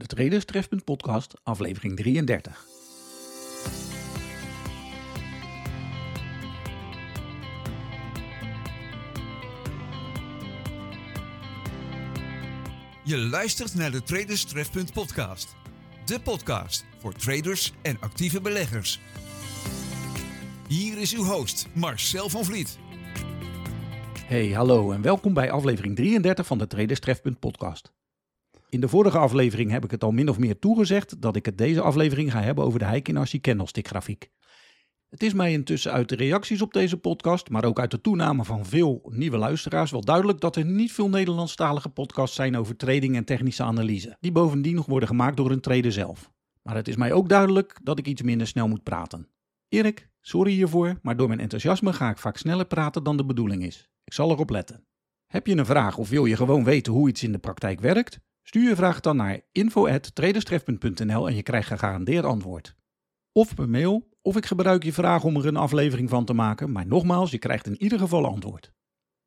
de Traders Trefpunt podcast, aflevering 33. Je luistert naar de Traders Trefpunt podcast. De podcast voor traders en actieve beleggers. Hier is uw host Marcel van Vliet. Hey, hallo en welkom bij aflevering 33 van de Traders Trefpunt podcast. In de vorige aflevering heb ik het al min of meer toegezegd dat ik het deze aflevering ga hebben over de Heikin-Ashi candlestick grafiek. Het is mij intussen uit de reacties op deze podcast, maar ook uit de toename van veel nieuwe luisteraars wel duidelijk dat er niet veel Nederlandstalige podcasts zijn over trading en technische analyse, die bovendien nog worden gemaakt door een trader zelf. Maar het is mij ook duidelijk dat ik iets minder snel moet praten. Erik, sorry hiervoor, maar door mijn enthousiasme ga ik vaak sneller praten dan de bedoeling is. Ik zal erop letten. Heb je een vraag of wil je gewoon weten hoe iets in de praktijk werkt? Stuur je vraag dan naar info.traderstref.nl en je krijgt gegarandeerd antwoord. Of per mail, of ik gebruik je vraag om er een aflevering van te maken, maar nogmaals, je krijgt in ieder geval antwoord.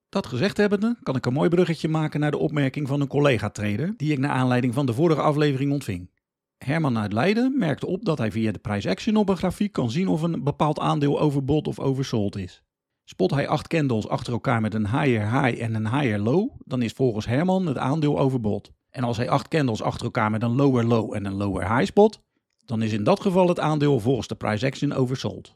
Dat gezegd hebbende, kan ik een mooi bruggetje maken naar de opmerking van een collega-trader die ik naar aanleiding van de vorige aflevering ontving. Herman uit Leiden merkte op dat hij via de price action op een grafiek kan zien of een bepaald aandeel overbought of oversold is. Spot hij acht candles achter elkaar met een higher high en een higher low, dan is volgens Herman het aandeel overbought. En als hij acht candles achter elkaar met een lower low en een lower high spot, dan is in dat geval het aandeel volgens de price action oversold.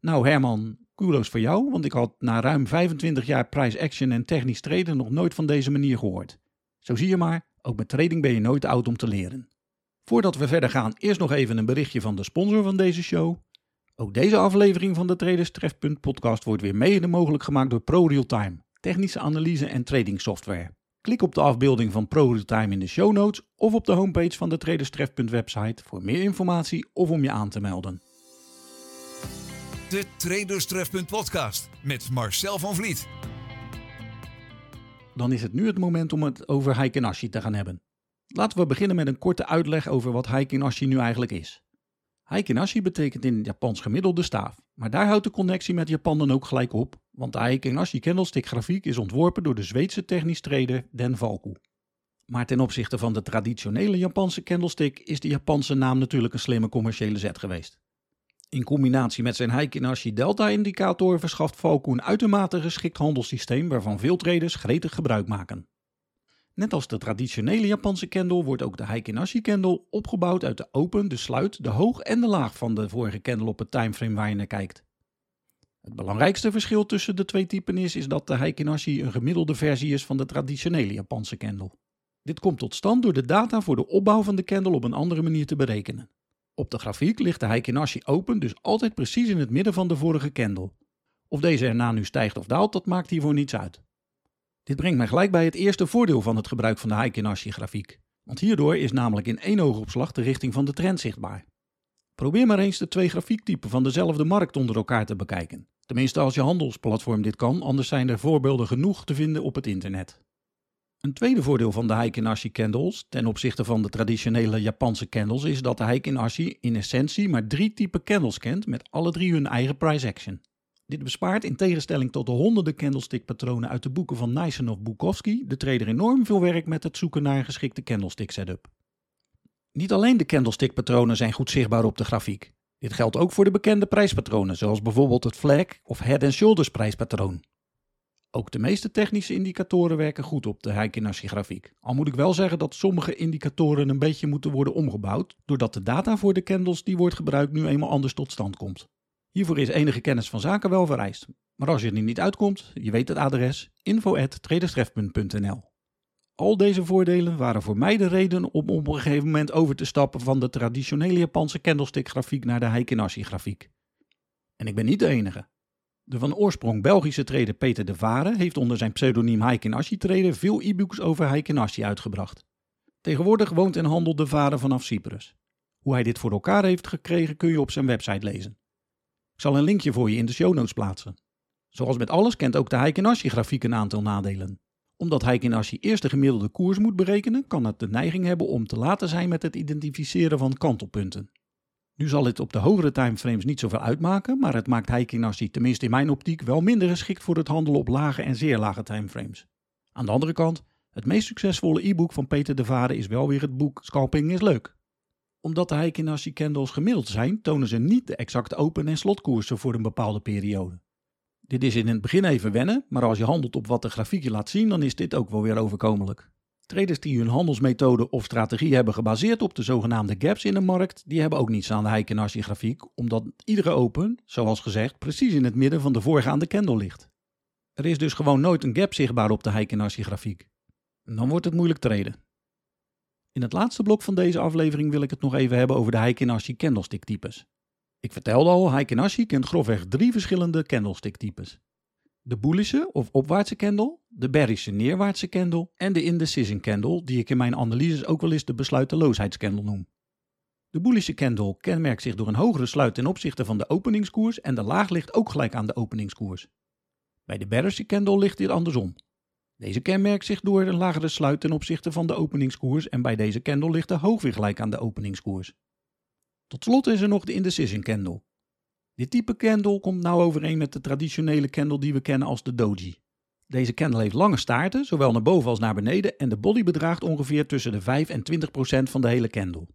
Nou Herman, kudos voor jou, want ik had na ruim 25 jaar price action en technisch traden nog nooit van deze manier gehoord. Zo zie je maar, ook met trading ben je nooit oud om te leren. Voordat we verder gaan, eerst nog even een berichtje van de sponsor van deze show. Ook deze aflevering van de Traders Trefpunt podcast wordt weer mede mogelijk gemaakt door ProRealTime, technische analyse en trading software. Klik op de afbeelding van ProRealTime in de show notes of op de homepage van de Traderstref.website website voor meer informatie of om je aan te melden. De Traders Trefpunt podcast met Marcel van Vliet. Dan is het nu het moment om het over Heiken-Ashi te gaan hebben. Laten we beginnen met een korte uitleg over wat Heiken-Ashi nu eigenlijk is. Heiken-Ashi betekent in het Japans gemiddelde staaf, maar daar houdt de connectie met Japan dan ook gelijk op, want de Heiken-Ashi candlestick grafiek is ontworpen door de Zweedse technisch trader Den Valku. Maar ten opzichte van de traditionele Japanse candlestick is de Japanse naam natuurlijk een slimme commerciële zet geweest. In combinatie met zijn Heikin-Ashi Delta-indicator verschaft Valku een uitermate geschikt handelssysteem waarvan veel traders gretig gebruik maken. Net als de traditionele Japanse candle wordt ook de Heikin-Ashi candle opgebouwd uit de open, de sluit, de hoog en de laag van de vorige candle op het timeframe waar je naar kijkt. Het belangrijkste verschil tussen de twee typen is, dat de Heikin-Ashi een gemiddelde versie is van de traditionele Japanse candle. Dit komt tot stand door de data voor de opbouw van de candle op een andere manier te berekenen. Op de grafiek ligt de Heikin-Ashi open dus altijd precies in het midden van de vorige candle. Of deze erna nu stijgt of daalt, dat maakt hiervoor niets uit. Dit brengt mij gelijk bij het eerste voordeel van het gebruik van de Heikin-Ashi grafiek. Want hierdoor is namelijk in één oogopslag de richting van de trend zichtbaar. Probeer maar eens de twee grafiektypen van dezelfde markt onder elkaar te bekijken. Tenminste als je handelsplatform dit kan, anders zijn er voorbeelden genoeg te vinden op het internet. Een tweede voordeel van de Heikin-Ashi candles ten opzichte van de traditionele Japanse candles is dat de Heikin-Ashi in essentie maar drie typen candles kent met alle drie hun eigen price action. Dit bespaart in tegenstelling tot de honderden candlestick-patronen uit de boeken van Nyssen of Bukowski de trader enorm veel werk met het zoeken naar een geschikte candlestick setup. Niet alleen de candlestick-patronen zijn goed zichtbaar op de grafiek. Dit geldt ook voor de bekende prijspatronen, zoals bijvoorbeeld het flag of head shoulders prijspatroon. Ook de meeste technische indicatoren werken goed op de Heikin-Ashi grafiek. Al moet ik wel zeggen dat sommige indicatoren een beetje moeten worden omgebouwd, doordat de data voor de candles die wordt gebruikt nu eenmaal anders tot stand komt. Hiervoor is enige kennis van zaken wel vereist. Maar als je er niet uitkomt, je weet het adres info.traderstref.nl. Al deze voordelen waren voor mij de reden om op een gegeven moment over te stappen van de traditionele Japanse candlestick grafiek naar de Heikin-Ashi grafiek. En ik ben niet de enige. De van oorsprong Belgische trader Peter de Vare heeft onder zijn pseudoniem Heikin-Ashi trader veel e-books over Heikin-Ashi uitgebracht. Tegenwoordig woont en handelt de Vare vanaf Cyprus. Hoe hij dit voor elkaar heeft gekregen kun je op zijn website lezen. Ik zal een linkje voor je in de show notes plaatsen. Zoals met alles kent ook de Heikin-Ashi grafiek een aantal nadelen. Omdat Heikin-Ashi eerst de gemiddelde koers moet berekenen, kan het de neiging hebben om te laten zijn met het identificeren van kantelpunten. Nu zal het op de hogere timeframes niet zoveel uitmaken, maar het maakt Heikin-Ashi tenminste in mijn optiek wel minder geschikt voor het handelen op lage en zeer lage timeframes. Aan de andere kant, Het meest succesvolle e-book van Peter de Vade is wel weer het boek Scalping is leuk. Omdat de Heikin candles gemiddeld zijn, tonen ze niet de exacte open- en slotkoersen voor een bepaalde periode. Dit is in het begin even wennen, maar als je handelt op wat de grafiek je laat zien, dan is dit ook wel weer overkomelijk. Traders die hun handelsmethode of strategie hebben gebaseerd op de zogenaamde gaps in de markt, die hebben ook niets aan de Heikin grafiek, omdat iedere open, zoals gezegd, precies in het midden van de voorgaande candle ligt. Er is dus gewoon nooit een gap zichtbaar op de Heikin grafiek. Dan wordt het moeilijk traden. In het laatste blok van deze aflevering wil ik het nog even hebben over de Heikin candlestick types. Ik vertelde al, Heikin kent grofweg drie verschillende candlestick types. De bullische of opwaartse candle, de bearische neerwaartse candle en de indecision candle, die ik in mijn analyses ook wel eens de besluiteloosheidscandle noem. De bullische candle kenmerkt zich door een hogere sluit ten opzichte van de openingskoers en de laag ligt ook gelijk aan de openingskoers. Bij de bearische candle ligt dit andersom. Deze kenmerkt zich door een lagere sluit ten opzichte van de openingskoers en bij deze candle ligt de hoog weer gelijk aan de openingskoers. Tot slot is er nog de indecision candle. Dit type candle komt nauw overeen met de traditionele candle die we kennen als de doji. Deze candle heeft lange staarten, zowel naar boven als naar beneden, en de body bedraagt ongeveer tussen de 5 en 20 procent van de hele candle.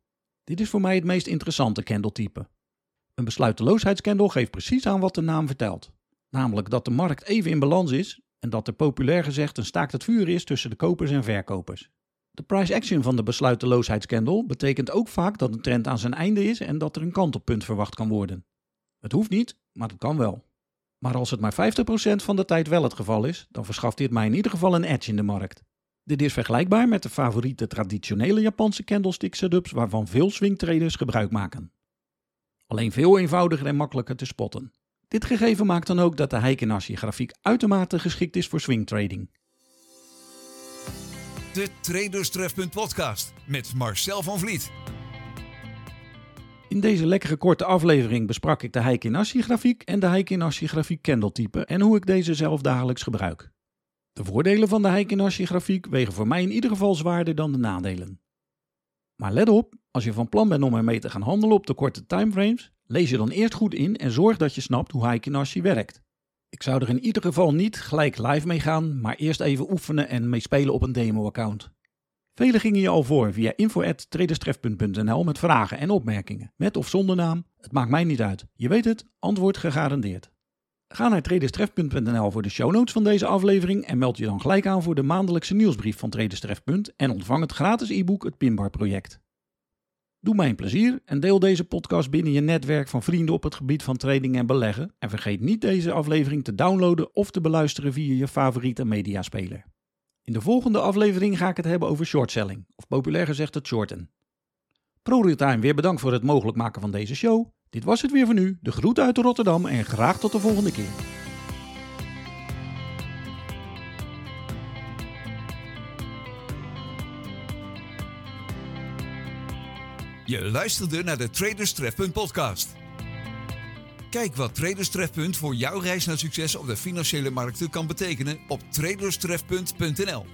Dit is voor mij het meest interessante candletype. Een besluiteloosheidscandle geeft precies aan wat de naam vertelt. Namelijk dat de markt even in balans is en dat er populair gezegd een staakt het vuur is tussen de kopers en verkopers. De price action van de besluiteloosheidscandle betekent ook vaak dat een trend aan zijn einde is en dat er een kantelpunt verwacht kan worden. Het hoeft niet, maar het kan wel. Maar als het maar 50% van de tijd wel het geval is, dan verschaft dit mij in ieder geval een edge in de markt. Dit is vergelijkbaar met de favoriete traditionele Japanse candlestick setups waarvan veel swingtraders gebruik maken. Alleen veel eenvoudiger en makkelijker te spotten. Dit gegeven maakt dan ook dat de Heikin grafiek uitermate geschikt is voor swingtrading. De Traderstrefpunt podcast met Marcel van Vliet. In deze lekkere korte aflevering besprak ik de Heikin grafiek en de Heikin grafiek candletype en hoe ik deze zelf dagelijks gebruik. De voordelen van de Heikin grafiek wegen voor mij in ieder geval zwaarder dan de nadelen. Maar let op, als je van plan bent om ermee te gaan handelen op de korte timeframes, lees je dan eerst goed in en zorg dat je snapt hoe Heikin werkt. Ik zou er in ieder geval niet gelijk live mee gaan, maar eerst even oefenen en mee spelen op een demo-account. Velen gingen je al voor via info.traderstref.nl met vragen en opmerkingen, met of zonder naam. Het maakt mij niet uit. Je weet het, antwoord gegarandeerd. Ga naar traderstref.nl voor de show notes van deze aflevering en meld je dan gelijk aan voor de maandelijkse nieuwsbrief van Traderstref. en ontvang het gratis e-book Het Pinbar Project. Doe mij een plezier en deel deze podcast binnen je netwerk van vrienden op het gebied van trading en beleggen. En vergeet niet deze aflevering te downloaden of te beluisteren via je favoriete mediaspeler. In de volgende aflevering ga ik het hebben over shortselling, of populair gezegd het shorten. ProRealtime weer bedankt voor het mogelijk maken van deze show. Dit was het weer voor nu. De groet uit Rotterdam en graag tot de volgende keer. Je luisterde naar de Traders Trefpunt podcast. Kijk wat Traders Trefpunt voor jouw reis naar succes op de financiële markten kan betekenen op traderstrefpunt.nl.